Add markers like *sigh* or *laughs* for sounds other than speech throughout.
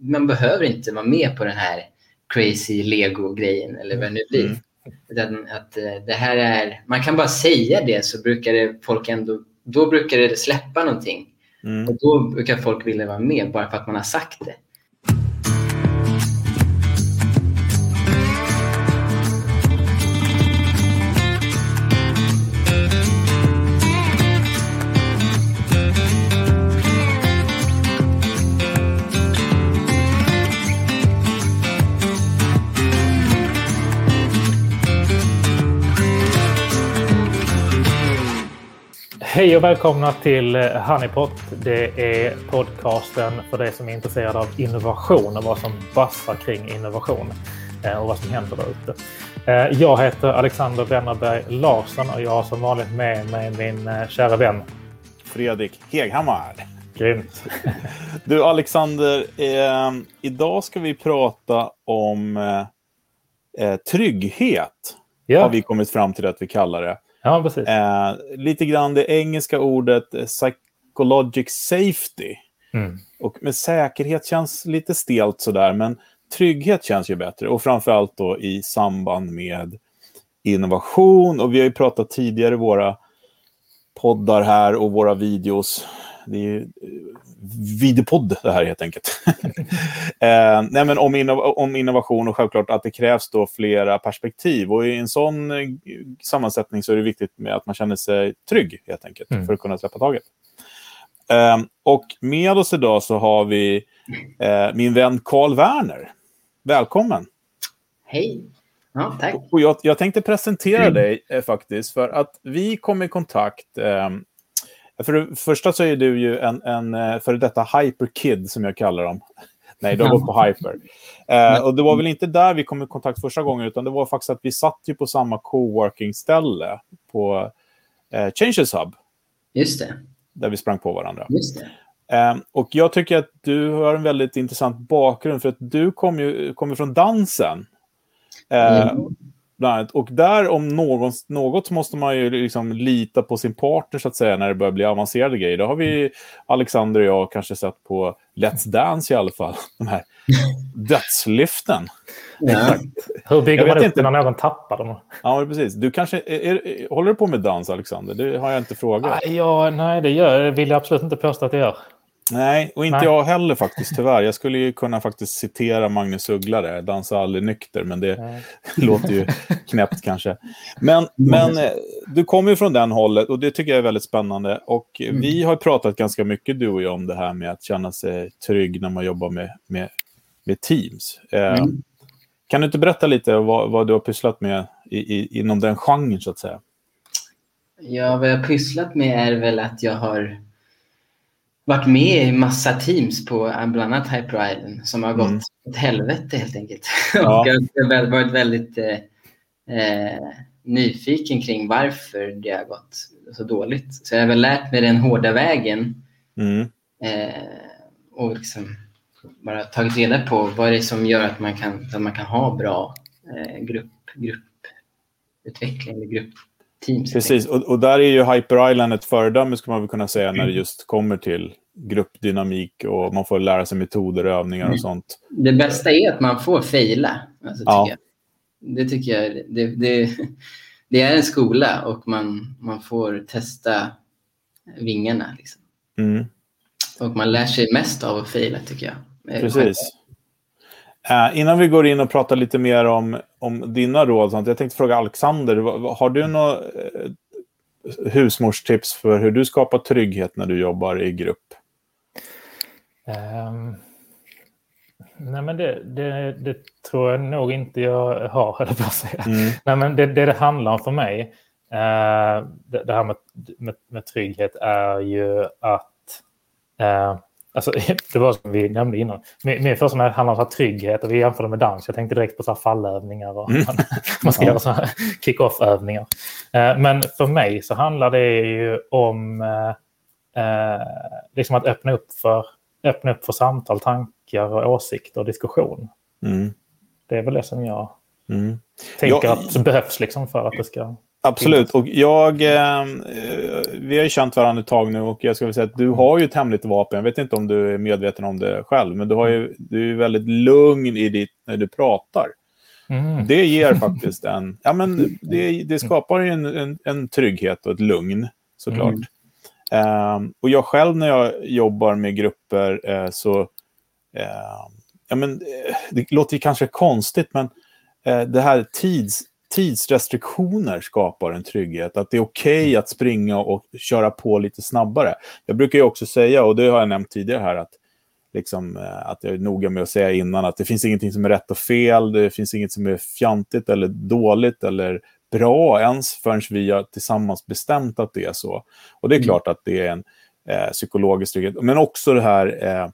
man behöver inte vara med på den här crazy lego-grejen eller vad det nu blir. Mm. Utan att eh, det här är, man kan bara säga det så brukar det folk ändå, då brukar det släppa någonting. Mm. Och då brukar folk vilja vara med bara för att man har sagt det. Hej och välkomna till eh, Honeypot. Det är podcasten för dig som är intresserad av innovation och vad som bassar kring innovation eh, och vad som händer där ute. Eh, jag heter Alexander Wennerberg Larsson och jag har som vanligt med mig min kära vän Fredrik Heghammar. Grymt. *laughs* Du Alexander, eh, idag ska vi prata om eh, trygghet. Ja. Har vi kommit fram till att vi kallar det. Ja, precis. Eh, lite grann det engelska ordet eh, psychologic safety. Mm. Och med säkerhet känns lite stelt sådär, men trygghet känns ju bättre. Och framförallt då i samband med innovation. Och vi har ju pratat tidigare i våra poddar här och våra videos. Det är ju videopodd det här helt enkelt. *laughs* eh, nej, men om, innov om innovation och självklart att det krävs då flera perspektiv. Och i en sån eh, sammansättning så är det viktigt med att man känner sig trygg helt enkelt mm. för att kunna släppa taget. Eh, och med oss idag så har vi eh, min vän Karl Werner. Välkommen! Hej! Ja, tack. Och jag, jag tänkte presentera mm. dig eh, faktiskt för att vi kom i kontakt ehm, för det första så är du ju en, en eh, före detta hyperkid, som jag kallar dem. *laughs* Nej, har gått på hyper. Eh, och det var väl inte där vi kom i kontakt första gången, utan det var faktiskt att vi satt ju på samma coworking-ställe på eh, Changes Hub. Just det. Där vi sprang på varandra. Just det. Eh, och jag tycker att du har en väldigt intressant bakgrund, för att du kommer ju kommer från dansen. Mm. Bland annat. Och där om någon, något måste man ju liksom lita på sin partner så att säga när det börjar bli avancerade grejer. Då har vi Alexander och jag kanske sett på Let's Dance i alla fall. *laughs* De här dödslyften. Ja. Hur bygger man upp inte. när någon tappar dem? Ja, precis. Du kanske, är, är, håller du på med dans, Alexander? Det har jag inte frågat. Ja, nej, det gör, det vill jag absolut inte påstå att det gör. Nej, och inte Nej. jag heller faktiskt, tyvärr. Jag skulle ju kunna faktiskt citera Magnus Uggla där, dansa aldrig nykter, men det *laughs* låter ju knäppt kanske. Men, men eh, du kommer ju från den hållet och det tycker jag är väldigt spännande. Och mm. vi har pratat ganska mycket, du och jag, om det här med att känna sig trygg när man jobbar med, med, med teams. Eh, mm. Kan du inte berätta lite vad, vad du har pysslat med i, i, inom den genren, så att säga? Ja, vad jag har pysslat med är väl att jag har varit med i massa teams på bland annat Hyper Island som har gått mm. åt helvete helt enkelt. *laughs* Ja. och jag har varit väldigt eh, eh, nyfiken kring varför det har gått så dåligt. Så jag har väl lärt mig den hårda vägen mm. eh, och liksom bara tagit reda på vad det är som gör att man kan, att man kan ha bra eh, grupp, grupputveckling eller grupp, teams. Precis, och, och, där är ju Hyper Island ett föredöme skulle man väl kunna säga när det just kommer till gruppdynamik och man får lära sig metoder, övningar och mm. sånt. Det bästa är att man får fejla. Alltså, ja. tycker Det tycker jag. Det, det, det, är en skola och man, man får testa vingarna. Liksom. Mm. Och man lär sig mest av att fejla tycker jag. Precis. Uh, innan vi går in och pratar lite mer om, om dina råd, sånt, jag tänkte fråga Alexander, har du några uh, husmorstips för hur du skapar trygghet när du jobbar i grupp? Um, nej, men det, det, det, tror jag nog inte jag har, *laughs* höll på att säga. Mm. Nej, men det, det, det handlar om för mig, uh, det, här med, med, med, trygghet, är ju att uh, Alltså, *laughs* det var som vi nämnde innan. Min, min första med handlar om trygghet och vi jämförde med dans. Jag tänkte direkt på så fallövningar och mm. man, *laughs* man ska ja. göra så kick-off-övningar. Eh, men för mig så handlar det ju om eh, eh, liksom att öppna upp, för, öppna upp för samtal, tankar och åsikter och diskussion. Mm. Det är väl det som jag mm. tänker ja, att behövs liksom för att det ska Absolut. Och jag, eh, vi har ju känt varandra ett tag nu och jag väl säga att du har ju ett hemligt vapen. Jag vet inte om du är medveten om det själv, men du, har ju, du är väldigt lugn i ditt, när du pratar. Mm. Det ger faktiskt en... Ja, men det, det skapar en, en, en, trygghet och ett lugn, såklart. Mm. Um, och jag själv när jag jobbar med grupper uh, så... Uh, ja, men, uh, det låter kanske konstigt, men det här tids, tidsrestriktioner skapar en trygghet. Att det är okej okay att springa och köra på lite snabbare. Jag brukar ju också säga, och det har jag nämnt tidigare här, att liksom, eh, att jag är noga med att säga innan att det finns ingenting som är rätt och fel, det finns inget som är fjantigt eller dåligt eller bra ens förrän vi har tillsammans bestämt att det är så. Och det är mm. klart att det är en eh, psykologisk trygghet. Men också det här eh,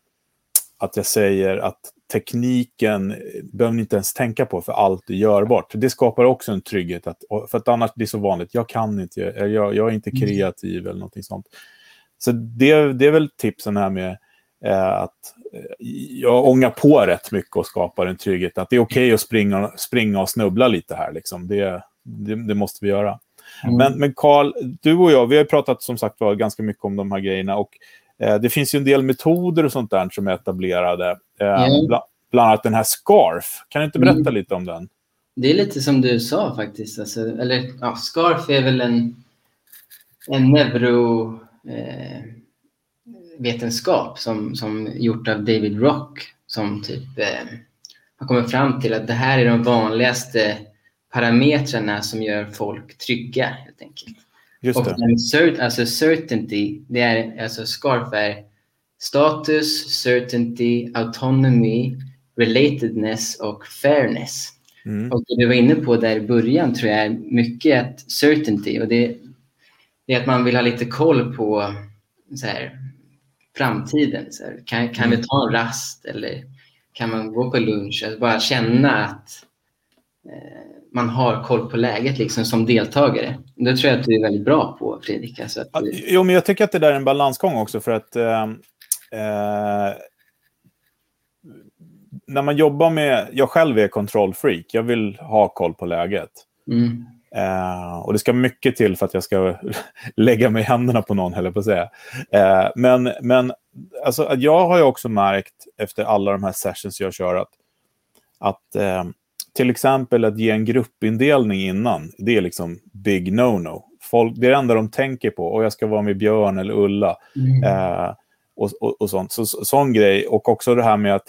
att jag säger att tekniken behöver ni inte ens tänka på för allt är görbart. Det skapar också en trygghet. Att, för att annars blir det så vanligt, jag kan inte, jag, jag är inte mm. kreativ eller någonting sånt. Så det, det är väl tipsen här med eh, att eh, jag ångar på rätt mycket och skapar en trygghet. Att det är okej okay att springa, springa och snubbla lite här. Liksom. Det, det, det måste vi göra. Mm. Men, Carl, du och jag, vi har pratat som sagt var ganska mycket om de här grejerna. Och eh, det finns ju en del metoder och sånt där som är etablerade. Eh, mm. bland, bland annat den här SCARF. Kan du inte berätta mm. lite om den? Det är lite som du sa faktiskt. Alltså, eller, ja, SCARF är väl en, en neuro... Eh, som, som gjort av David Rock som typ eh, har kommit fram till att det här är de vanligaste parametrarna som gör folk trygga helt enkelt. Just och det. Cert, alltså certainty, det är, alltså SCARF är status, certainty, autonomy, relatedness och fairness. Mm. Och det du var inne på där i början tror jag är mycket att certainty och det, det är att man vill ha lite koll på så här, framtiden. Så här, kan, kan mm. vi ta en rast eller kan man gå på lunch? Alltså bara känna att eh, man har koll på läget liksom, som deltagare. Det tror jag att du är väldigt bra på, Fredrik. Alltså att. Jo, men jag tycker att det där är en balansgång också för att eh, eh, när man jobbar med, jag själv är kontrollfreak, jag vill ha koll på läget. Mm. Uh, och det ska mycket till för att jag ska *laughs* lägga mig i händerna på någon, höll på att säga. Uh, men men alltså, jag har ju också märkt efter alla de här sessions jag kör att, att uh, till exempel att ge en gruppindelning innan, det är liksom big no-no. Folk, det är det enda de tänker på, och jag ska vara med Björn eller Ulla. Mm. och, och, och, sånt. Så, så, sån grej. Och också det här med att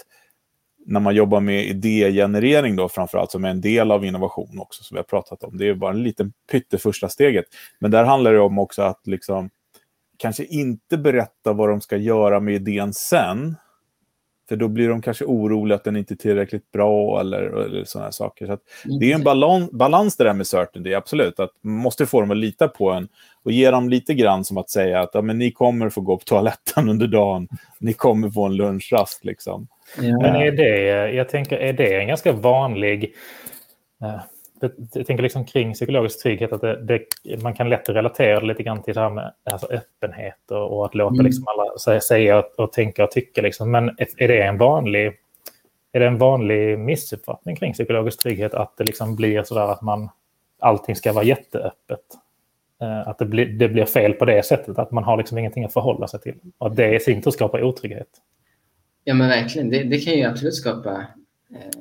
när man jobbar med idégenerering då framförallt, som är en del av innovation också, som vi har pratat om. Det är bara en liten pytte första steget. Men där handlar det om också att liksom, kanske inte berätta vad de ska göra med idén sen. För då blir de kanske oroliga att den inte är tillräckligt bra eller, eller sådana saker. Så det är en balans, balans det där med certainty, absolut. Att man måste få dem att lita på en och ge dem lite grann som att säga att ja, men ni kommer få gå på toaletten *laughs* under dagen. Ni kommer få en lunchrast. Liksom. Ja. Men är det, jag tänker, är det en ganska vanlig... Uh, jag tänker liksom kring psykologisk trygghet att det, det, man kan lätt relatera lite grann till det här med alltså öppenhet och, och att låta mm. liksom alla säga, säga och, och, tänka och tycka. Liksom. Men är det en vanlig är det en vanlig missuppfattning kring psykologisk trygghet att det liksom blir sådär att man allting ska vara jätteöppet? Uh, att det blir, det blir fel på det sättet, att man har liksom ingenting att förhålla sig till. Och att det i sin tur skapar otrygghet. Ja, men verkligen. Det, det kan ju absolut skapa eh,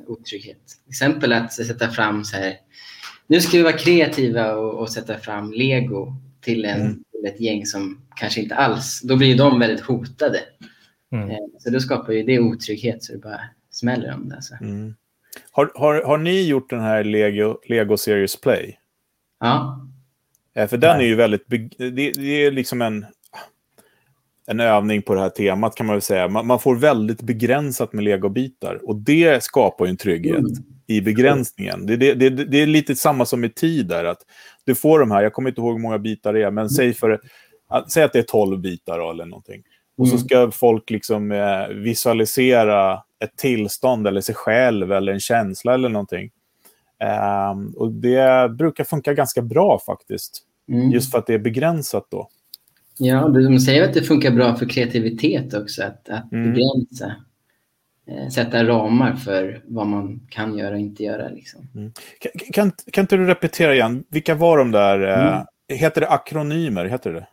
otrygghet. Till exempel att sätta fram så här, nu ska vi vara kreativa och, och sätta fram lego till, en, mm. till ett gäng som kanske inte alls, då blir ju de väldigt hotade. Mm. Eh, så då skapar ju det otrygghet så det bara smäller om det. Alltså. Mm. Har, har, har ni gjort den här Lego, Lego Series Play? Ja. Eh, för den är ju väldigt, det, det är liksom en en övning på det här temat kan man väl säga. Man, man får väldigt begränsat med legobitar och det skapar ju en trygghet mm. i begränsningen. Det, det, det, det, är lite samma som i tid där, att du får de här, jag kommer inte ihåg hur många bitar det är, men mm. säg, för, säg att det är 12 bitar då, eller någonting. Och så mm. ska folk liksom eh, visualisera ett tillstånd eller sig själv eller en känsla eller någonting. Um, och det brukar funka ganska bra faktiskt. Mm. Just för att det är begränsat då. Ja, de säger att det funkar bra för kreativitet också, att, att mm. begränsa. eh, sätta ramar för vad man kan göra och inte göra. Liksom. Mm. Kan, kan, kan inte du repetera igen, vilka var de där, eh, mm. heter det akronymer, heter det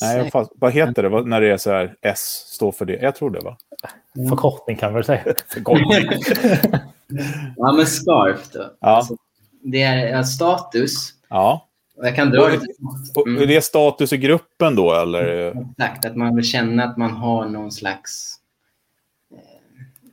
Nej, fast, vad heter det när det är så här S står för det? Jag tror det va? Mm. Förkortning kan man väl säga. *laughs* *laughs* ja, men SCARF då. Ja. Alltså, det är status. Ja. Jag kan dra lite. Mm. Är det status i gruppen då eller? Exakt, att man vill känna att man har någon slags eh,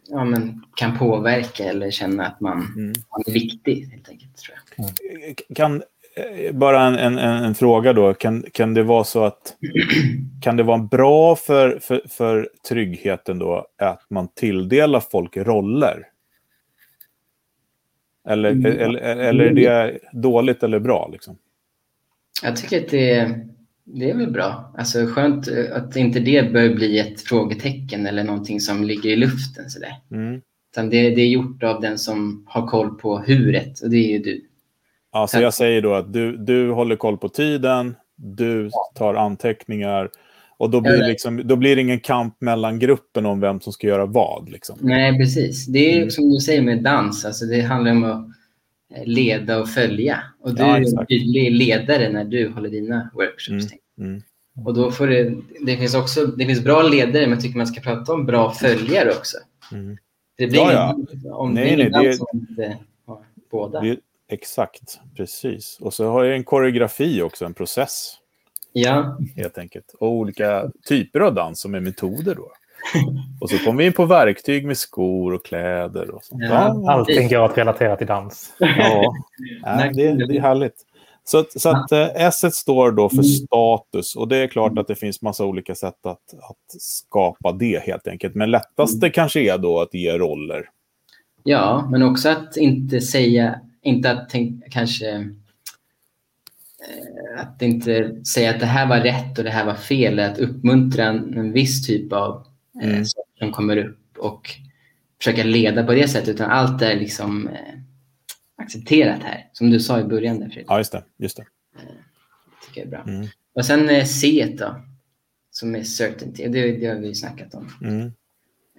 ja, men kan påverka eller känna att man, mm. man är viktig helt enkelt. Tror jag. Mm. Kan, Eh, bara en, en, en, fråga då. Kan, kan det vara så att *clears throat* kan det vara bra för, för, för tryggheten då att man tilldelar folk roller? Eller, mm. eller, eller är det dåligt eller bra? Liksom? Jag tycker att det, det är väl bra. Alltså skönt att inte det bör bli ett frågetecken eller någonting som ligger i luften. Sådär. Mm. Utan det, det är gjort av den som har koll på huret och det är ju du. Ja, så jag säger då att du, du håller koll på tiden, du tar anteckningar och då blir, liksom, då blir det ingen kamp mellan gruppen om vem som ska göra vad. Liksom. Nej, precis. Det är mm. som du säger med dans, alltså det handlar om att eh, leda och följa. Och du ja, är en tydlig ledare när du håller dina workshops. Mm. Mm. Och då får det, det finns också det finns bra ledare, men jag tycker man ska prata om bra följare också. Mm. Det blir ja, ja. om nej, nej, det, som inte har båda. Det, Exakt, precis. Och så har jag en koreografi också, en process. Ja. Helt enkelt. Och olika typer av dans som är metoder då. *laughs* och så kommer vi in på verktyg med skor och kläder och sånt. Ja, Allting går att relatera till dans. ja, *laughs* ja det, det är härligt. Så, att, så att eh, S står då för status och det är klart att det finns massa olika sätt att, att skapa det helt enkelt. Men lättaste kanske är då att ge roller. Ja, men också att inte säga inte att tänk, kanske eh, att inte säga att det här var rätt och det här var fel. Att uppmuntra en, en viss typ av mm. som kommer upp och försöka leda på det sättet. Utan allt är liksom eh, accepterat här. Som du sa i början. Där, Ja, just det. Just det. Eh, tycker jag är bra. Mm. Och sen eh, C då, som är certainty. Det, det har vi snackat om. Mm.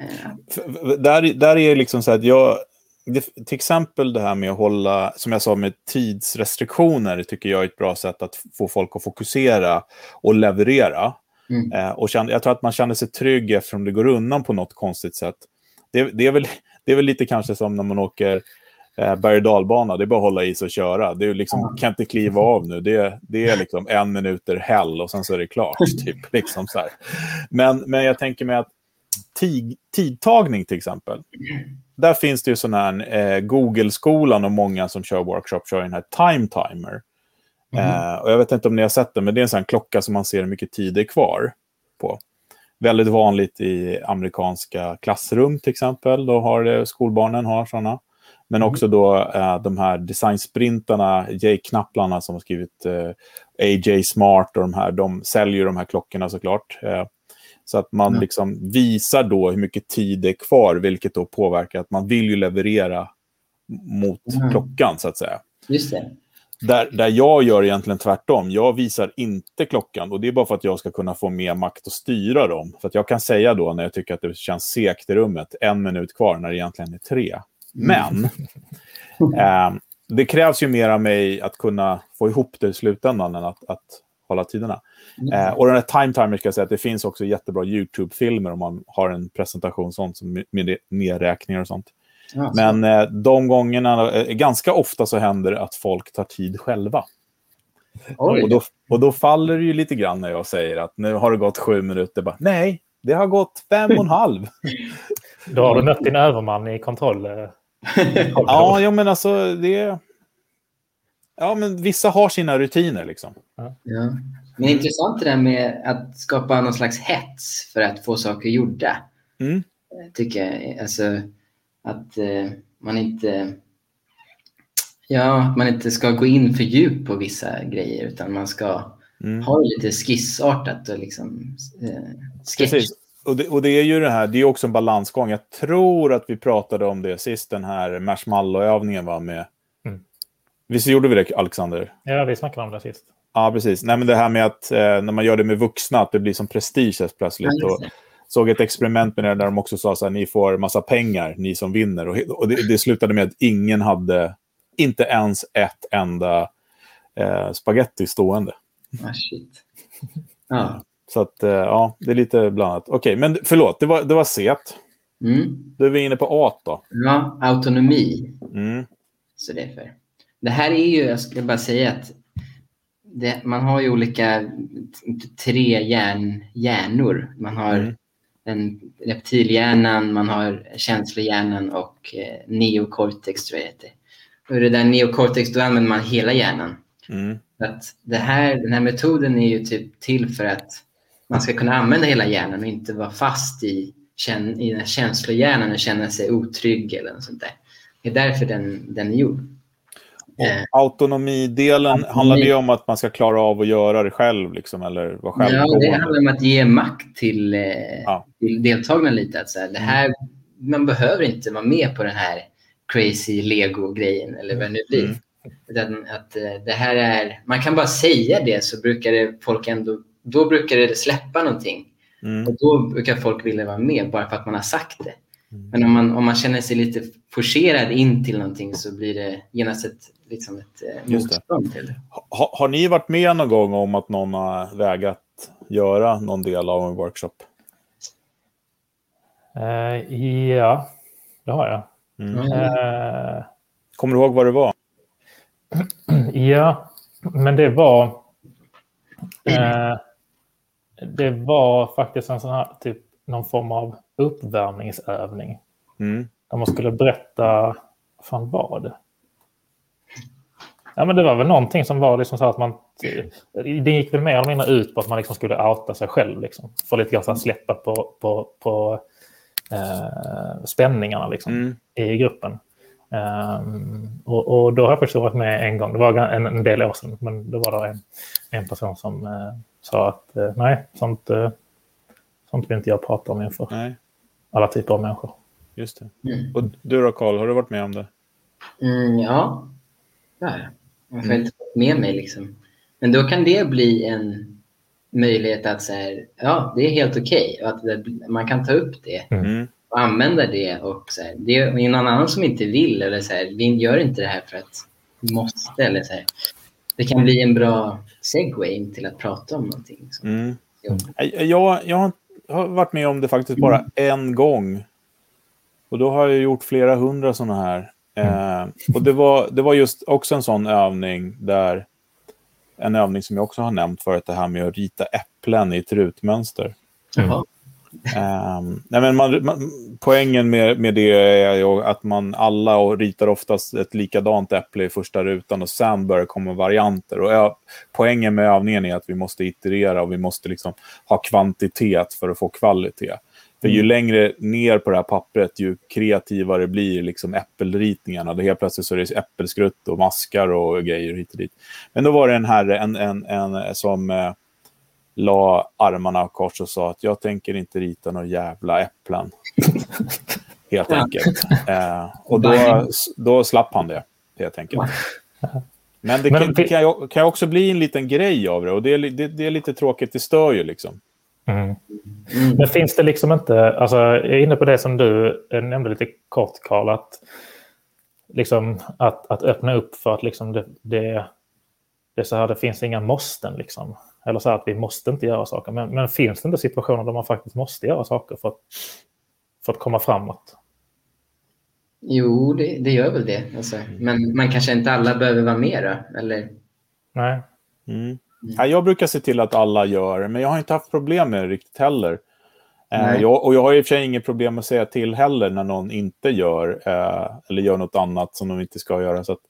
Eh. Där, där är liksom så att jag det, till exempel det här med att hålla, som jag sa med tidsrestriktioner, tycker jag är ett bra sätt att få folk att fokusera och leverera. Mm. Eh, och jag tror att man känner sig trygg eftersom det går undan på något konstigt sätt. Det, det, är, väl, det är väl lite kanske som när man åker eh, berg och dalbana, det är bara att hålla i sig och köra. Det är liksom, kan inte kliva av nu, det, det är liksom en minuter häll och sen så är det klart. *laughs* Typ, liksom så här. Men, men jag tänker mig att tid, tidtagning till exempel, där finns det ju sån här eh, Google-skolan och många som kör workshop kör den här time timer. Mm. Eh, och jag vet inte om ni har sett den, men det är en sån klocka som man ser hur mycket tid det är kvar på. Väldigt vanligt i amerikanska klassrum till exempel. Då har det, skolbarnen har sådana. Men mm. också då eh, de här designsprintarna, Jay Knapplarna som har skrivit eh, AJ Smart och de här, de säljer de här klockorna såklart. Eh, så att man liksom visar då hur mycket tid det är kvar, vilket då påverkar att man vill ju leverera mot mm. klockan, så att säga. Just det. Där, där jag gör egentligen tvärtom. Jag visar inte klockan och det är bara för att jag ska kunna få mer makt att styra dem. För att jag kan säga då när jag tycker att det känns segt i rummet, en minut kvar när det egentligen är tre. Men *laughs* eh, det krävs ju mer av mig att kunna få ihop det i slutändan än att, att hålla tiderna. Eh, och den här time timer ska jag säga att det finns också jättebra YouTube-filmer om man har en presentation sånt som med nedräkningar och sånt. Ja, Men eh, de gångerna, eh, ganska ofta så händer det att folk tar tid själva. Och då, och då faller det ju lite grann när jag säger att nu har det gått sju minuter. Bara, Nej, det har gått fem och en halv. *laughs* Då har du mött din överman i kontroll. Eh, ja, ja, men alltså det... Ja, men vissa har sina rutiner liksom. Ja. Men intressant det där med att skapa någon slags hets för att få saker gjorda. Mm. Tycker jag. Alltså att eh, man inte Ja, man inte ska gå in för djupt på vissa grejer utan man ska mm. ha lite skissartat och liksom eh, sketch. Precis. Och det, och det, är ju det här, det är också en balansgång. Jag tror att vi pratade om det sist, den här marshmallow-övningen var med. Mm. Visst gjorde vi det, Alexander? Ja, vi snackade om det sist. Ja, precis. Nej, men det här med att eh, när man gör det med vuxna, att det blir som prestige plötsligt. Ja, såg ett experiment med det där de också sa att ni får massa pengar, ni som vinner. Och, och det, det, slutade med att ingen hade, inte ens ett enda eh, spaghetti stående. Ah, shit. Ja. Så att, eh, ja, det är lite blandat. Okej, okay, men förlåt, det var, det var set. Mm. Då är vi inne på A då. Ja, autonomi. Mm. Så det är för. Det här är ju, jag ska bara säga att det, man har ju olika, tre hjärn, hjärnor. Man har mm. Den reptilhjärnan, man har känslohjärnan och eh, neocortex tror jag heter. Och det där neocortex, då använder man hela hjärnan. Mm. Att det här, den här metoden är ju typ till för att man ska kunna använda hela hjärnan och inte vara fast i, i den här känslohjärnan och känna sig otrygg eller något sånt där. Det är därför den, den är gjord. Eh, autonomidelen, Autonomi. handlar det om att man ska klara av att göra det själv? Liksom, eller vara själv ja, det handlar om att ge makt till, eh, ja. till deltagarna lite. Att så här, det här, Man behöver inte vara med på den här crazy lego-grejen eller vad det nu blir. Mm. Utan att eh, det här är, man kan bara säga det så brukar det folk ändå, då brukar det släppa någonting. Mm. Och då brukar folk vilja vara med bara för att man har sagt det. Mm. Men om man, om man känner sig lite forcerad in till någonting så blir det genast ett, liksom ett eh, motstånd till det. Ha, har ni varit med någon gång om att någon har vägrat göra någon del av en workshop? Uh, ja, det har jag. Mm. Uh, Kommer du ihåg vad det var? *clears throat* Ja, men det var... *clears throat* Eh, det var faktiskt en sån här, typ, någon form av uppvärmningsövning. Mm. Där man skulle berätta, fan var det? Ja, men det var väl någonting som var liksom så att man... Det gick väl mer eller mindre ut på att man liksom skulle outa sig själv. Liksom, för lite grann så släppa på, på, på eh, spänningarna liksom, mm. i gruppen. Um, och, och, då har jag faktiskt varit med en gång, det var en, en del år sedan, men då var det en, en person som uh, sa att uh, nej, sånt, uh, sånt vill inte jag prata om inför nej. Alla typer av människor. Just det. Mm. Och du då Karl, har du varit med om det? Mm, ja, det har jag. Jag har mm. inte fått med mig liksom. Men då kan det bli en möjlighet att säga, ja, det är helt okej okay, man kan ta upp det. Mm och använda det. Och så här, det är någon annan som inte vill eller så här, vi gör inte det här för att vi måste. Eller så här. Det kan bli en bra segway in till att prata om någonting. Liksom. Mm. Jag, jag har varit med om det faktiskt bara mm. en gång. Och då har jag gjort flera hundra sådana här. Mm. Eh, och det var, det var just också en sån övning där en övning som jag också har nämnt förut, det här med att rita äpplen i ett rutmönster. Mm. Um, nej men man, man, poängen med, med det är att man alla ritar oftast ett likadant äpple i första rutan och sen börjar komma varianter. Och ja, poängen med övningen är att vi måste iterera och vi måste liksom ha kvantitet för att få kvalitet. För ju mm. längre ner på det här pappret, ju kreativare blir liksom äppelritningarna. Då helt plötsligt så är det äppelskrutt och maskar och grejer hit och dit. Men då var det en herre en, en, en, som eh, la armarna kors och sa att jag tänker inte rita några jävla äpplen. *laughs* helt enkelt. Eh, och då, då slapp han det, helt enkelt. Men det, kan, det kan, kan också bli en liten grej av det och det är, det, det är lite tråkigt, det stör ju liksom. Mm. Mm. Men finns det liksom inte, alltså, jag är inne på det som du nämnde lite kort Karl, att, liksom, att, att öppna upp för att liksom det, det, det är så här, det finns inga måsten. Liksom. Eller så här att vi måste inte göra saker. Men, men finns det inte situationer där man faktiskt måste göra saker för att, för att komma framåt? Jo, det, det gör väl det. Alltså. Men man kanske inte alla behöver vara med då, eller? Nej. Mm. Ja, jag brukar se till att alla gör men jag har inte haft problem med det riktigt heller. Eh, jag, och jag har i och för sig inget problem att säga till heller när någon inte gör eh, eller gör något annat som de inte ska göra. Så att,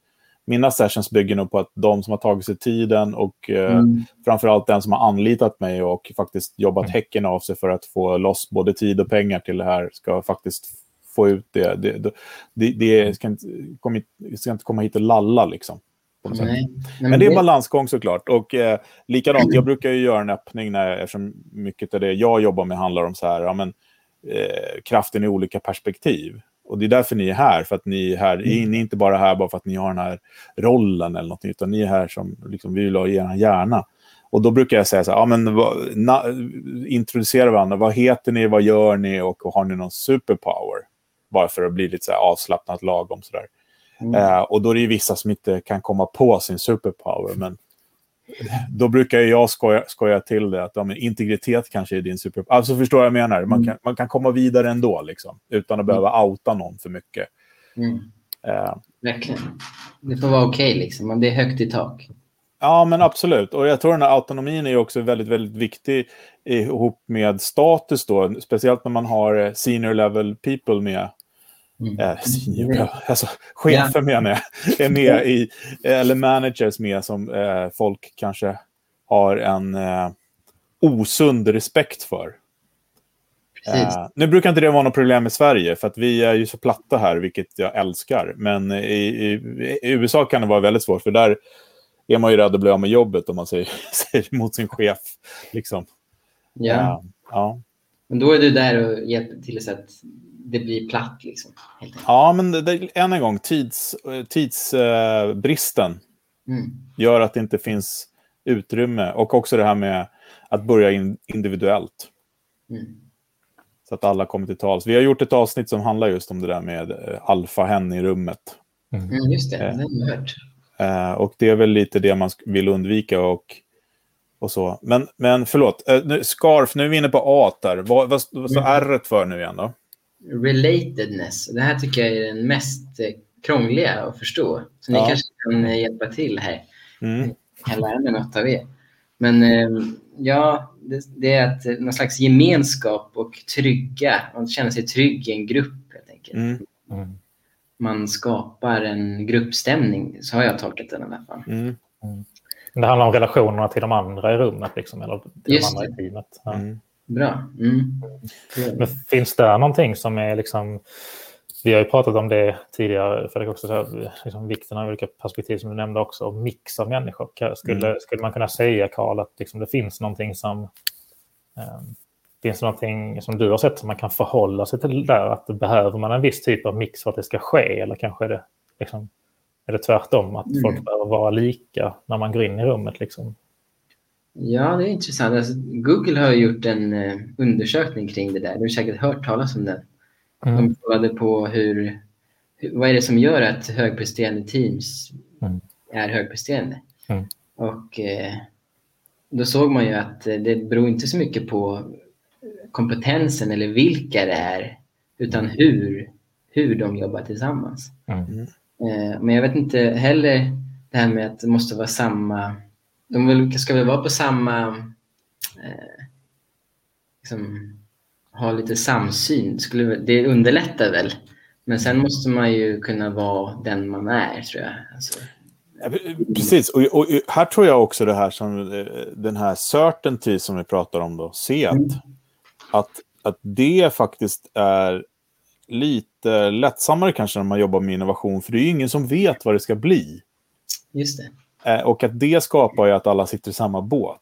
mina sessions bygger nog på att de som har tagit sig tiden och eh, mm. framförallt den som har anlitat mig och faktiskt jobbat mm. häcken av sig för att få loss både tid och pengar till det här ska faktiskt få ut det. Det, det, det ska, inte, kom, ska inte komma hit och lalla liksom. Nej, men, men det är balansgång såklart. Och eh, likadant, jag brukar ju göra en öppning när, eftersom mycket av det jag jobbar med handlar om så här, ja, men, eh, kraften i olika perspektiv. Och det är därför ni är här, för att ni är här. Mm. Ni är inte bara här bara för att ni har den här rollen eller något, utan ni är här som liksom, vi vill ha er hjärna. Och då brukar jag säga så här, ja, men, vad, na, introducera varandra. Vad heter ni, vad gör ni och har ni någon superpower? Bara för att bli lite så här avslappnat lagom. Så där. Mm. Eh, och då är det ju vissa som inte kan komma på sin superpower. Men då brukar jag skoja, skoja till det, att ja, integritet kanske är din superpower. Alltså förstår jag vad jag menar? Man mm. kan, man kan komma vidare ändå, liksom, utan att mm. behöva outa någon för mycket. Mm. Uh, Verkligen. Det får vara okej, okay, liksom. det är högt i tak. Ja, men absolut. Och jag tror den här autonomin är också väldigt, väldigt viktig ihop med status då. Speciellt när man har eh, senior level people med. Mm. Äh, senior, alltså, chefer ja. menar jag. Är med i, eller managers med som eh, folk kanske har en eh, osund respekt för. Uh, nu brukar inte det vara något problem i Sverige, för att vi är ju så platta här, vilket jag älskar. Men i, i, i USA kan det vara väldigt svårt, för där är man ju rädd att bli av med jobbet om man säger, *laughs* säger emot sin chef. Liksom. Ja. Uh, ja. Men då är du där och hjälper till så att det blir platt. Liksom, ja, men det, det, än en gång, tids, tidsbristen uh, mm. gör att det inte finns utrymme. Och också det här med att börja in, individuellt. Mm. Så att alla kommer till tals. Vi har gjort ett avsnitt som handlar just om det där med uh, alfahen i rummet. Mm. mm, just det, det har hört. Uh, och det är väl lite det man vill undvika och, och så. Men, men förlåt, uh, nu, scarf, nu är vi inne på A där. Vad, vad, vad står mm. R för nu igen då? Relatedness. Det här tycker jag är den mest eh, krångliga att förstå. Så ni kanske kan hjälpa till här. Mm. Jag kan lära mig något av er. Men ja, det, det, är att någon slags gemenskap och trygga. Man känner sig trygg i en grupp helt enkelt. Mm. Mm man skapar en gruppstämning. Så har jag tolkat den i alla fall. Mm. Mm. Det handlar om relationerna till de andra i rummet, liksom, eller till Just de andra det. i teamet. Mm. Bra. Mm. Men finns det någonting som är liksom... Vi har ju pratat om det tidigare, för det också så här, liksom, vikten av olika perspektiv som du nämnde också, och mix av människor. Skulle, mm. skulle man kunna säga, Karl, att liksom, det finns någonting som um, Finns det någonting som du har sett som man kan förhålla sig till där? Att behöver man en viss typ av mix för att det ska ske? Eller kanske är det, liksom, är det tvärtom, att mm. folk behöver vara lika när man går in i rummet? Liksom? Ja, det är intressant. Alltså, Google har gjort en uh, undersökning kring det där. Du har säkert hört talas om den. Mm. De kollade på hur, hur, vad är det som gör att högpresterande teams mm. är högpresterande. Mm. Och uh, då såg man ju att det beror inte så mycket på kompetensen eller vilka det är, utan hur, hur de jobbar tillsammans. Mm. Eh, men jag vet inte heller det här med att det måste vara samma... De ska väl vara på samma... Eh, liksom, ha lite samsyn. Skulle, det underlättar väl. Men sen måste man ju kunna vara den man är, tror jag. Alltså, Precis, och, och, här tror jag också det här som eh, den här certainty som vi pratar om då, set. Mm att, att det faktiskt är lite lättsammare kanske när man jobbar med innovation, för det är ju ingen som vet vad det ska bli. Just det. Eh, och att det skapar ju att alla sitter i samma båt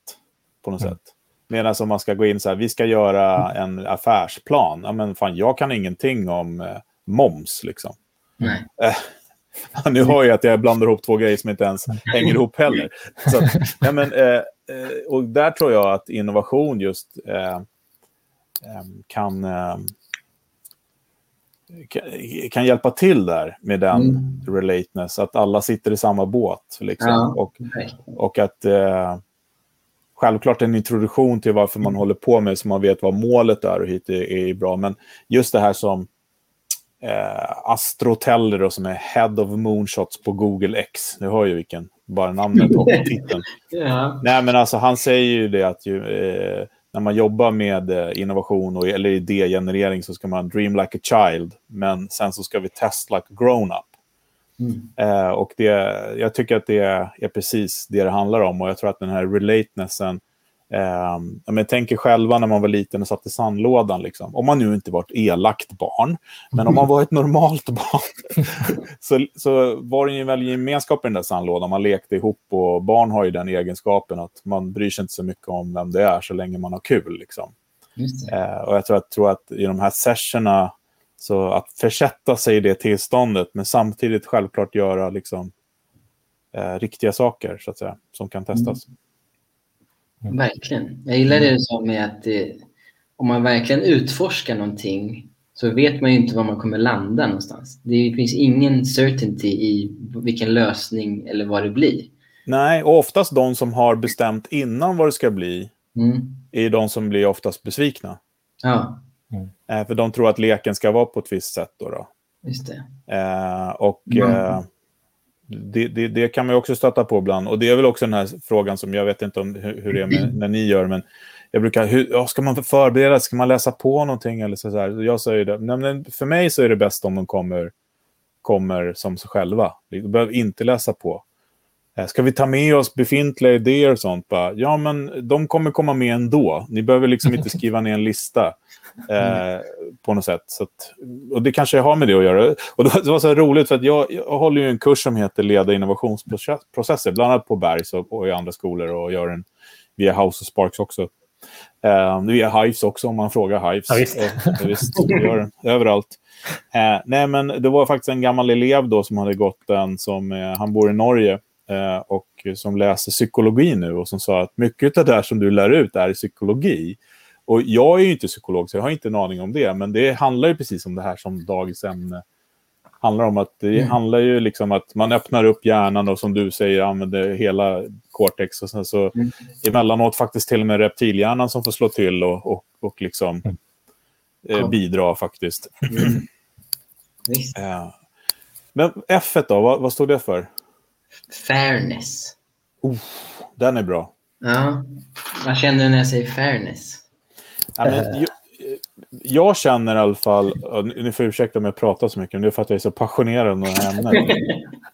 på något mm. sätt. Medan om man ska gå in så här, vi ska göra en affärsplan. Ja, men fan, jag kan ingenting om eh, moms liksom. Nej. Eh, *laughs* nu har jag att jag blandar ihop två grejer som inte ens hänger ihop heller. Så, ja, men, eh, eh och där tror jag att innovation just eh, Ehm, kan, kan hjälpa till där med den mm. relateness, att alla sitter i samma båt. Liksom. Ja. Och, och att eh, självklart en introduktion till varför man mm. håller på med så man vet vad målet är och hit är, är bra. Men just det här som eh, Astro Teller som är Head of Moonshots på Google X. Nu hör ju vilken, bara namnet och *laughs* titeln. ja. Nej, men alltså han säger ju det att ju, eh, när man jobbar med eh, innovation och, eller idégenerering så ska man dream like a child, men sen så ska vi test like a grown-up. Mm. Eh, och det, jag tycker att det är precis det det handlar om och jag tror att den här relatenessen Eh, men tänk er själva när man var liten och satt i sandlådan. Liksom. Om man nu inte var ett elakt barn, men om man var ett normalt barn *laughs* så, så var det ju en väldig gemenskap i den där sandlådan. Man lekte ihop och barn har ju den egenskapen att man bryr sig inte så mycket om vem det är så länge man har kul. Liksom. Eh, och jag tror att, tror att i de här sessionerna, så att försätta sig i det tillståndet, men samtidigt självklart göra liksom, eh, riktiga saker så att säga, som kan testas. Mm. Mm. Verkligen. Jag gillar det du sa med att det, om man verkligen utforskar någonting så vet man ju inte var man kommer landa någonstans. Det finns ingen certainty i vilken lösning eller vad det blir. Nej, och oftast de som har bestämt innan vad det ska bli mm. är de som blir oftast besvikna. Ja. Mm. för de tror att leken ska vara på ett visst sätt. Då, då. Just det. Eh, och mm. eh, det, det, det, kan man också stöta på ibland. Och det är väl också den här frågan som jag vet inte om hur, hur det är med, *clears throat* när ni gör, men jag brukar, hur, ja, ska man förbereda Ska man läsa på någonting? Eller så, så här? Jag säger det, nej, för mig så är det bäst om de kommer, kommer som sig själva. Du behöver inte läsa på. Eh, ska vi ta med oss befintliga idéer och sånt? Bara, ja, men de kommer komma med ändå. Ni behöver liksom inte *laughs* skriva ner en lista eh, på något sätt. Att, och det kanske har med det att göra. Och det var så roligt för att jag, jag håller ju en kurs som heter Leda innovationsprocesser, bland annat på Bergs och, och i andra skolor och gör den via House of Sparks också. Eh, via Hives också om man frågar Hives. Ja, visst. Eh, visst, gör den överallt. Eh, nej, men det var faktiskt en gammal elev då som hade gått den som, eh, han bor i Norge och som läser psykologi nu och som sa att mycket av det där som du lär ut är psykologi. Och jag är ju inte psykolog så jag har inte en aning om det, men det handlar ju precis om det här som dagens ämne handlar om. att Det mm. handlar ju liksom att man öppnar upp hjärnan och som du säger använder hela cortex och sen så mm. emellanåt faktiskt till och med reptilhjärnan som får slå till och, och, och liksom mm. eh, bidra faktiskt. Mm. ja. Men F då, vad, vad står det för? Fairness. Oh, den är bra. Ja, vad känner du när jag säger fairness? Ja, men, jag, jag, känner i alla fall, ni får ursäkta om jag pratar så mycket, men det är för att jag är så passionerad om det här ämnet. *laughs*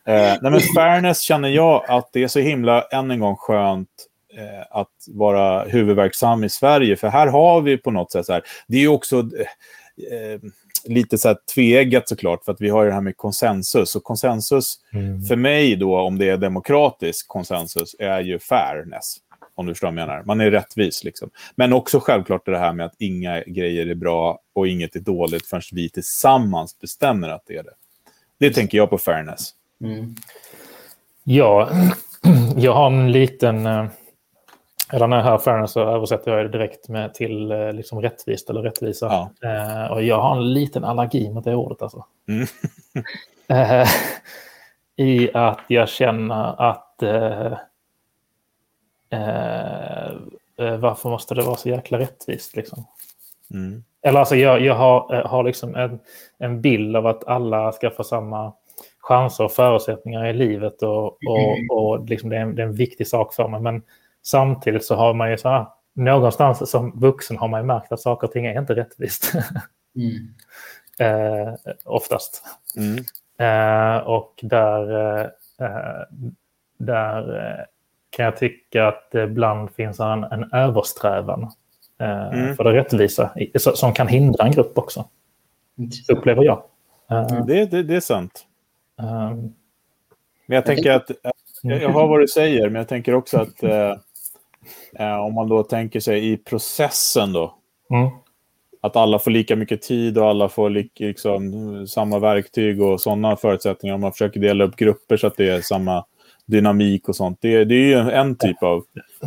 eh, nej, men fairness känner jag att det är så himla, än en gång, skönt eh, att vara huvudverksam i Sverige. För här har vi på något sätt så här, det är ju också eh, lite så här tveeggat såklart, för att vi har det här med konsensus. Och konsensus, mm. för mig då, om det är demokratisk konsensus, är ju fairness. Om du förstår vad jag menar. Man är rättvis. Liksom. Men också självklart det här med att inga grejer är bra och inget är dåligt förrän vi tillsammans bestämmer att det är det. Det tänker jag på fairness. Mm. Ja, *clears throat* jag har en liten... Eh, jag hör fairness så översätter jag det direkt med till eh, liksom rättvist eller rättvisa. Ja. Eh, och jag har en liten allergi mot det ordet alltså. Mm. *laughs* I att jag känner att Eh, eh, varför måste det vara så jäkla rättvist? Liksom? Mm. Eller alltså jag, jag har, eh, har liksom en, en bild av att alla ska få samma chanser och förutsättningar i livet och, och, mm. och liksom det, är en, det är en viktig sak för mig. Men samtidigt så har man ju så här, någonstans som vuxen har man ju märkt att saker och ting är inte rättvist. mm. *laughs* eh, oftast. Mm. Eh, och där, eh, där kan jag tycka att det ibland finns en, en översträvan eh, mm. för det rättvisa som kan hindra en grupp också. Intressant. Upplever jag. Det, det, det, är sant. Men jag tänker att, jag, jag hör vad du säger, men jag tänker också att *laughs* om man då tänker sig i processen då, mm. att alla får lika mycket tid och alla får liksom, samma verktyg och sådana förutsättningar. Om man försöker dela upp grupper så att det är samma dynamik och sånt. Det, det är ju en typ av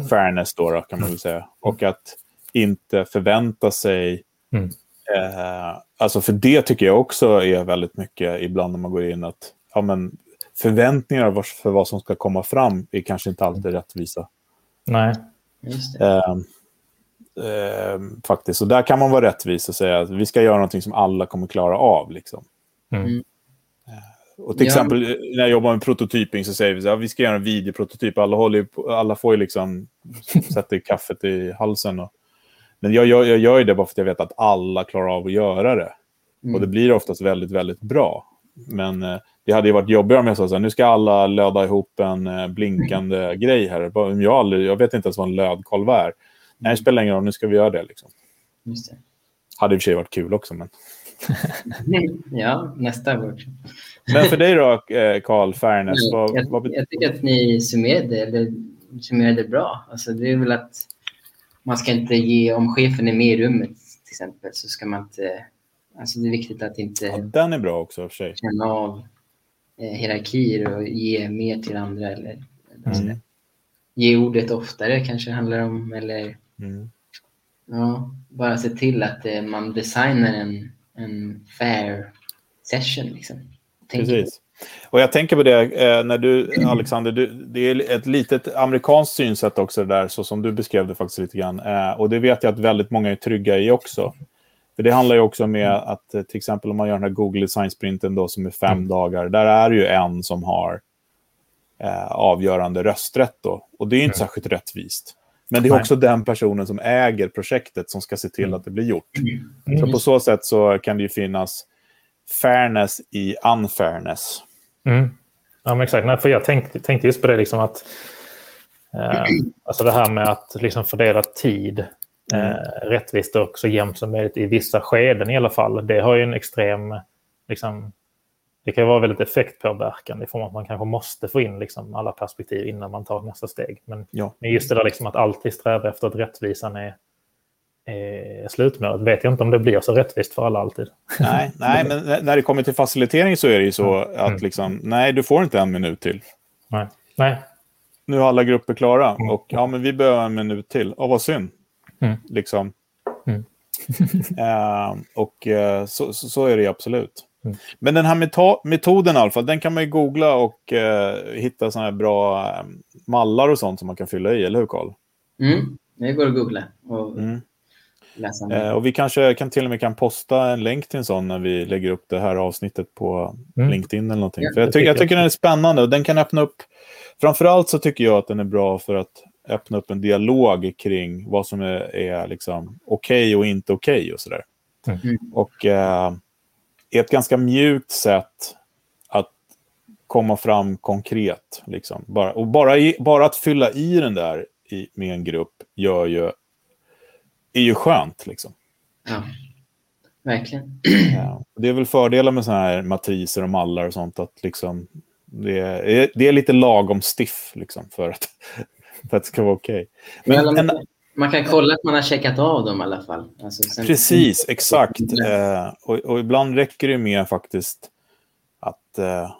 fairness då, då, kan man väl säga. Och att inte förvänta sig... Mm. Eh, alltså för det tycker jag också är väldigt mycket ibland när man går in att ja, men förväntningar för vad som ska komma fram är kanske inte alltid rättvisa. Nej. Eh, eh, faktiskt. Och där kan man vara rättvis och säga att vi ska göra någonting som alla kommer klara av. Liksom. Mm. Och till ja. exempel när jag jobbar med prototyping så säger vi att ja, vi ska göra en videoprototyp. Alla, håller på, alla får ju liksom *laughs* sätta kaffet i halsen. Och, men jag, jag, jag gör ju det bara för att jag vet att alla klarar av att göra det. Mm. Och det blir oftast väldigt, väldigt bra. Men eh, det hade ju varit jobbigare om jag sa så här, nu ska alla löda ihop en eh, blinkande mm. grej här. Jag, aldrig, jag vet inte ens vad en lödkolv är. Nej, det spelar ingen roll, nu ska vi göra det. Liksom. Just det. Hade i och för sig varit kul också, men... *laughs* ja, nästa workshop. Men för dig då, eh, Carl Fairness? Vad, jag, vad... jag, tycker att ni summerade, eller summerade bra. Alltså, det är väl att man ska inte ge, om chefen är med i rummet till exempel, så ska man inte... Alltså det är viktigt att inte... Ja, den är bra också för sig. Känna av hierarkier och ge mer till andra eller, eller mm. ge ordet oftare kanske det handlar om. Eller Mm. ja, bara se till att eh, man designar en, en fair session. Liksom. Precis. Och jag tänker på det, eh, när du, Alexander, du, det är ett litet amerikanskt synsätt också det där, så som du beskrev det faktiskt lite grann. Eh, och det vet jag att väldigt många är trygga i också. För det handlar ju också med att eh, till exempel om man gör den här Google Design Sprinten då som är fem Mm. dagar, där är ju en som har eh, avgörande rösträtt då. Och det är inte Mm. särskilt rättvist. Men det är Nej. också den personen som äger projektet som ska se till Mm. att det blir gjort. Mm. Så på så sätt så kan det ju finnas fairness i unfairness. Mm. Ja, men exakt. Nej, för jag tänkte, tänkte just på det liksom att eh, alltså det här med att liksom fördela tid eh, rättvist och så jämnt som möjligt i vissa skeden i alla fall. Det har ju en extrem, liksom, det kan vara väldigt effektpåverkande i form av att man kanske måste få in liksom alla perspektiv innan man tar nästa steg. Men, Ja. men just det där liksom att alltid sträva efter att rättvisan är, är slutmålet. Vet jag inte om det blir så rättvist för alla alltid. Nej, *laughs* nej, men när det kommer till facilitering så är det ju så att liksom, nej, du får inte en minut till. Nej. Nej. Nu är alla grupper klara och ja, men vi behöver en minut till. Ja, vad synd. Mm. Liksom. Mm. *laughs* Eh, och eh, så, så, så är det ju absolut. Mm. Men den här meta- metoden i alla fall, den kan man ju googla och eh, hitta sådana här bra eh, mallar och sånt som man kan fylla i, eller hur Karl? Mm, det går att googla och Mm. läsa. Eh, och vi kanske kan till och med kan posta en länk till en sån när vi lägger upp det här avsnittet på Mm. LinkedIn eller någonting. Ja, För jag, tycker jag. tycker den är spännande och den kan öppna upp... Framförallt så tycker jag att den är bra för att öppna upp en dialog kring vad som är, är liksom okej och inte okej och sådär. Mm. Och eh, är ett ganska mjukt sätt att komma fram konkret. Liksom. Bara, och bara, i, bara att fylla i den där i, med en grupp gör ju, är ju skönt. Liksom. Ja, verkligen. Ja, det är väl fördelar med sådana här matriser och mallar och sånt. Att liksom, det, är, det är lite lagom stiff liksom, för, att, *laughs* för att det ska vara okej. Men Men, en, man kan kolla att man har checkat av dem i alla fall. Alltså, sen- precis, exakt. Eh, och, och ibland räcker det med faktiskt att... Eh,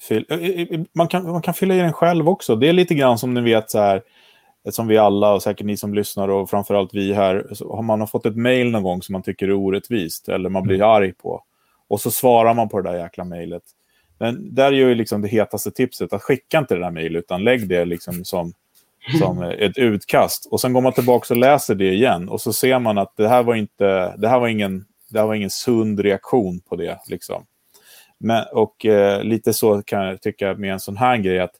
fyll, eh, eh, man, kan, man kan fylla i den själv också. Det är lite grann som ni vet så här, eh, som vi alla och säkert ni som lyssnar och framförallt vi här, har man har fått ett mejl någon gång som man tycker är orättvist eller man blir arg på. Och så svarar man på det där jäkla mejlet. Men där är ju liksom det hetaste tipset att skicka inte det där mejlet utan lägg det liksom som, som ett utkast. Och sen går man tillbaka och läser det igen och så ser man att det här var inte, det här var ingen, det här var ingen sund reaktion på det. Liksom. Men, och eh, lite så kan jag tycka med en sån här grej att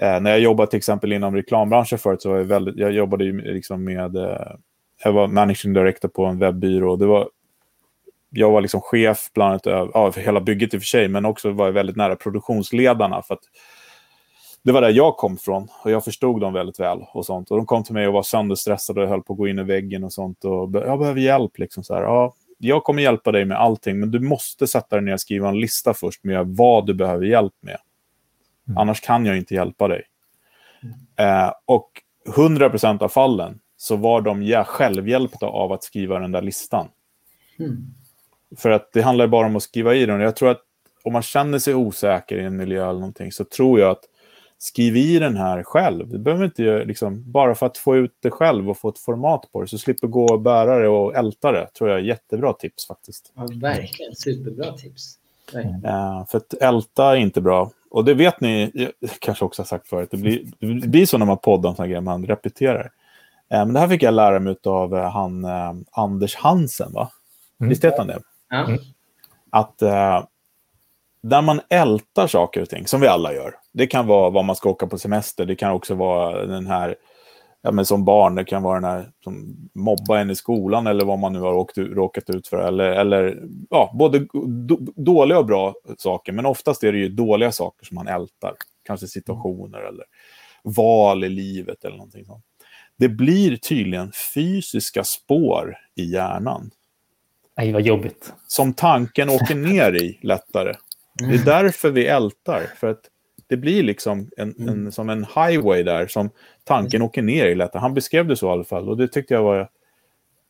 eh, när jag jobbade till exempel inom reklambranschen förut så var jag väldigt, jag jobbade ju liksom med, eh, jag var managing director på en webbyrå. Det var, jag var liksom chef bland annat över, ja, för hela bygget i och för sig, men också var jag väldigt nära produktionsledarna. För att det var där jag kom från och jag förstod dem väldigt väl. och sånt. Och De kom till mig och var sönderstressade och höll på att gå in i väggen och sånt. Och jag behöver hjälp. Liksom så här. Ja, jag kommer hjälpa dig med allting, men du måste sätta dig ner och skriva en lista först med vad du behöver hjälp med. Mm. Annars kan jag inte hjälpa dig. Eh, och 100% av fallen så var de självhjälpta av att skriva den där listan. Mm. För att det handlar bara om att skriva i den. Jag tror att om man känner sig osäker i en miljö eller någonting så tror jag att skriv i den här själv. Du behöver inte göra, liksom, bara för att få ut det själv och få ett format på det så slipper gå och bära det och älta det. tror jag är jättebra tips faktiskt. Ja, verkligen. Superbra tips. Verkligen. Eh, för att älta är inte bra. Och det vet ni, jag kanske också har sagt förut, det blir, det blir så när man poddar om såna grejer, man repeterar. Eh, men det här fick jag lära mig av eh, han Anders Hansen, va? Mm. Visst heter han det? Ja. Mm. att eh, där man ältar saker och ting, som vi alla gör. Det kan vara vad man ska åka på semester, det kan också vara den här, ja, men som barn, det kan vara den här som mobbar en i skolan eller vad man nu har åkt, råkat ut för. Eller, eller ja, både do, dåliga och bra saker, men oftast är det ju dåliga saker som man ältar. Kanske situationer eller val i livet eller någonting sånt. Det blir tydligen fysiska spår i hjärnan Nej, vad jobbigt. som tanken åker ner i lättare. Det är därför vi ältar. För att det blir liksom en, en, som en highway där som tanken åker ner i lättare. Han beskrev det så i alla fall och det tyckte jag var...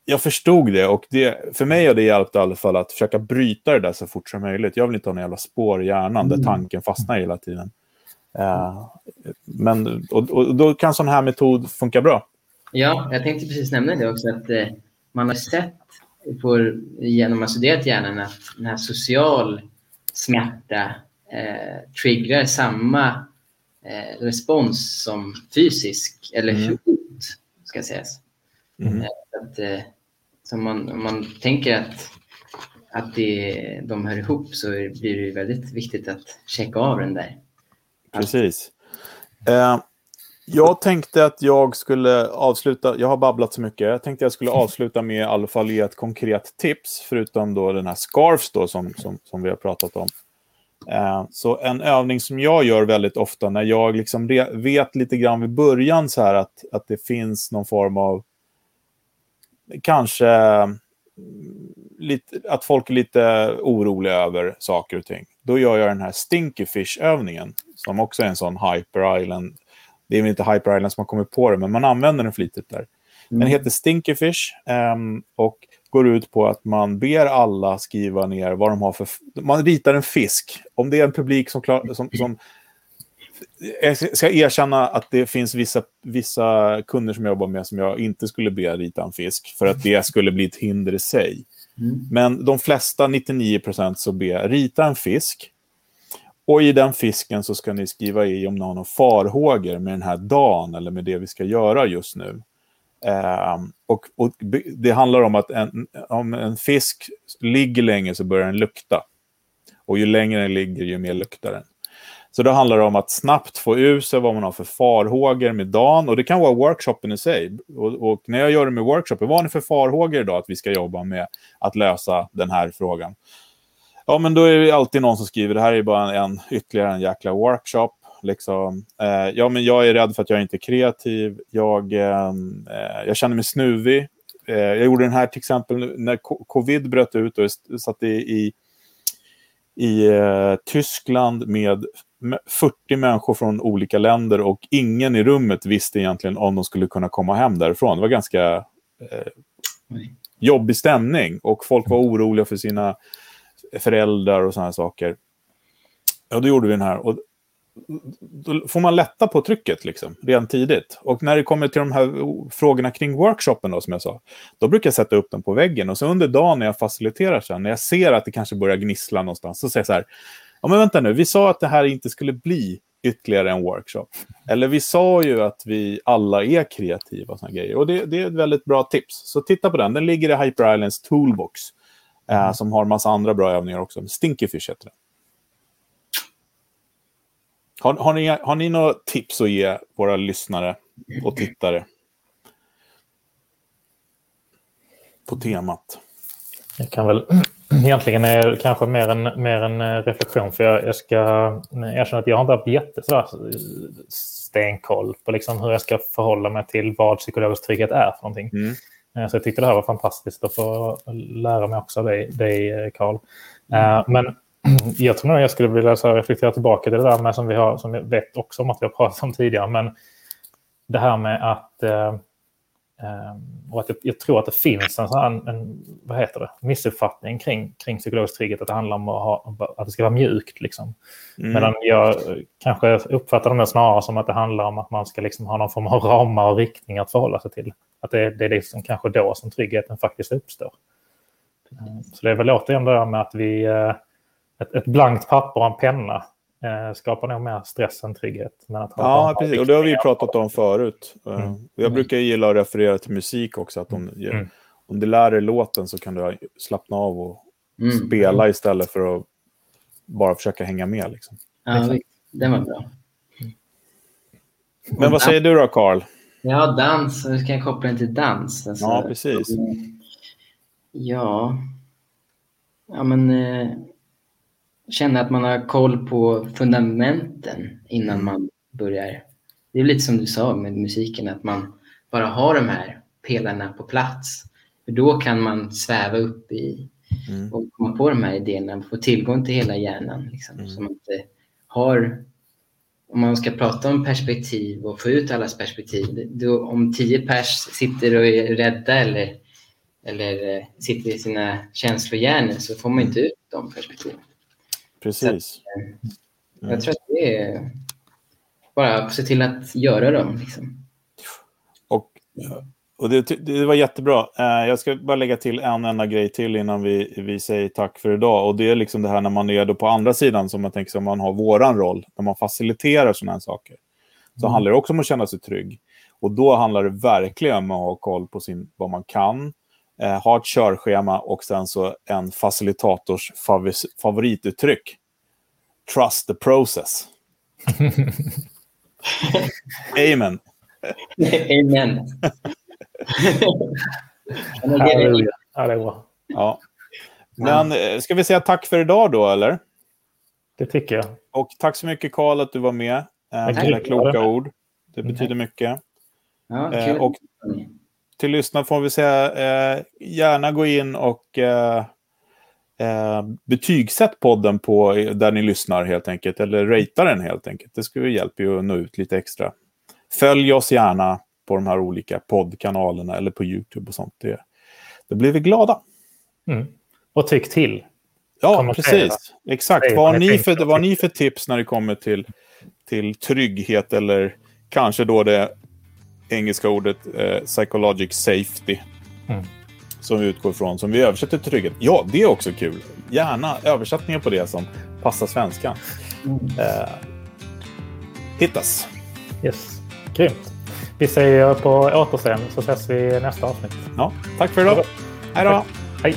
Jag förstod det och det, för mig har det hjälpt i alla fall att försöka bryta det där så fort som möjligt. Jag vill inte ha några jävla spår i hjärnan där tanken fastnar hela tiden. Uh, men, och, och, då kan sån här metod funka bra. Ja, jag tänkte precis nämna det också. att eh, Man har sett på, genom att ha studerat hjärnan att den här social smärta eh, triggar samma eh, respons som fysisk eller mm. hot, ska sägas. Mm. Eh, att, eh, så man, om man tänker att, att det, de hör ihop så blir det väldigt viktigt att checka av den där. Precis. Eh, jag tänkte att jag skulle avsluta, jag har babblat så mycket, jag tänkte att jag skulle avsluta med i alla fall ge ett konkret tips, förutom då den här scarfs då som, som, som vi har pratat om. Eh, så en övning som jag gör väldigt ofta när jag liksom vet lite grann vid början så här att, att det finns någon form av kanske mm, lite, att folk är lite oroliga över saker och ting. Då gör jag den här Stinky Fish-övningen som också är en sån Hyper Island. Det är väl inte Hyper Island som har kommit på det, men man använder den flitigt där. Den mm. heter Stinky Fish um, och går ut på att man ber alla skriva ner vad de har för... Man ritar en fisk. Om det är en publik som, klar, som, som jag ska erkänna att det finns vissa, vissa kunder som jag jobbar med som jag inte skulle be rita en fisk för att det skulle bli ett hinder i sig. Mm. Men de flesta, 99 procent, så ber rita en fisk. Och i den fisken så ska ni skriva i om någon har farhågor med den här dagen eller med det vi ska göra just nu. Eh, och, och, det handlar om att en, om en fisk ligger länge så börjar den lukta. Och ju längre den ligger, ju mer luktar den. Så då handlar det om att snabbt få ur sig vad man har för farhågor med dagen. Och det kan vara workshopen i sig. Och, och när jag gör det med workshopen, vad har ni för farhågor idag att vi ska jobba med att lösa den här frågan? Ja, men då är det alltid någon som skriver, det här är bara en, ytterligare en jäkla workshop. Liksom. Eh, ja, men jag är rädd för att jag inte är kreativ. Jag, ehm, eh, jag känner mig snuvig. Eh, jag gjorde den här till exempel när covid bröt ut och jag satt i, i, i eh, Tyskland med 40 människor från olika länder och ingen i rummet visste egentligen om de skulle kunna komma hem därifrån. Det var ganska eh, jobbig stämning och folk var oroliga för sina föräldrar och sådana saker. Ja, då gjorde vi den här. Och då får man lätta på trycket liksom, redan tidigt. Och när det kommer till de här frågorna kring workshopen, då, som jag sa, då brukar jag sätta upp den på väggen. Och så under dagen när jag faciliterar sen, när jag ser att det kanske börjar gnissla någonstans, så säger jag så här, ja men vänta nu, vi sa att det här inte skulle bli ytterligare en workshop. Eller vi sa ju att vi alla är kreativa och såna grejer. Och det, det, är ett väldigt bra tips. Så titta på den, den ligger i Hyper Islands Toolbox. Eh, mm. som har massa andra bra övningar också. Stinkyfish heter den. Har, har, ni, har ni några tips att ge våra lyssnare och tittare? På temat. Jag kan väl *clears throat* egentligen är kanske mer en, mer en eh, reflektion. För jag, jag ska erkänna att jag har inte haft jätte stenkoll på liksom hur jag ska förhålla mig till vad psykologisk trygghet är för någonting. Mm. Eh, så jag tyckte det här var fantastiskt att få lära mig också av dig, dig Carl. Mm. Men *clears throat* jag tror nog jag skulle vilja så reflektera tillbaka till det där med som vi har, som jag vet också om att vi har pratat om tidigare, men det här med att, eh, eh, och att jag, jag, tror att det finns en, sån en vad heter det, missuppfattning kring, kring psykologisk trygghet, att det handlar om att, ha, att det ska vara mjukt. Liksom. Mm. Medan jag kanske uppfattar det snarare som att det handlar om att man ska liksom ha någon form av ramar och riktning att förhålla sig till. Att det, det är liksom kanske då som tryggheten faktiskt uppstår. Så det är väl återigen det där med att vi eh, ett, ett blankt papper och en penna eh, skapar nog mer stress än trygghet. Men att ja, precis. Och det har vi pratat om förut. Eh, mm. Jag brukar gilla att referera till musik också. Att om, mm. om du lär dig låten så kan du slappna av och mm. spela istället för att bara försöka hänga med. Liksom. Ja, det var bra. Men vad säger du då, Karl? Ja, dans. Hur kan jag koppla den till dans? Alltså, ja, precis. Ja. Ja, men... Eh, känna att man har koll på fundamenten innan mm. man börjar. Det är lite som du sa med musiken, att man bara har de här pelarna på plats. För då kan man sväva upp i mm. och komma på de här idéerna, få tillgång till hela hjärnan. Liksom, mm. Så man inte har, om man ska prata om perspektiv och få ut allas perspektiv, då, om tio pers sitter och är rädda eller, eller eh, sitter i sina känslohjärnor så får man inte ut de perspektiven. Precis. Att, mm. Jag tror att det är bara se till att göra dem. Liksom. Och, och det, det, var jättebra. Eh, jag ska bara lägga till en enda grej till innan vi, vi säger tack för idag. Och Det är liksom det här när man är då på andra sidan, som man tänker sig man har våran roll, när man faciliterar sådana här saker. Så mm. handlar det också om att känna sig trygg. Och då handlar det verkligen om att ha koll på sin, vad man kan, eh, ha ett körschema och sen så en facilitators favorituttryck. Trust the process. *laughs* Amen. Amen. Ja, det är bra. Ja. Men eh, ska vi säga tack för idag då, eller? Det tycker jag. Och tack så mycket, Karl, att du var med. Eh, dina kloka ord. Det betyder mycket. Ja, eh, och till lyssnare får vi säga, eh, gärna gå in och eh, eh, betygsätt podden på där ni lyssnar helt enkelt. Eller ratea den helt enkelt. Det skulle hjälpa ju att nå ut lite extra. Följ oss gärna på de här olika poddkanalerna eller på YouTube och sånt. Det, då blir vi glada. Mm. Och tyck till. Ja, precis. Exakt. Vad har, ni för, vad har ni för tips när det kommer till, till trygghet eller kanske då det engelska ordet eh, psychologic safety. Mm. Som vi utgår ifrån, som vi översätter till trygghet. Ja, det är också kul. Gärna översättningar på det som passar svenskan. Mm. Eh, hittas. Yes, grymt. Vi säger på återseende så ses vi i nästa avsnitt. Ja, tack för idag. Hej då. Hej.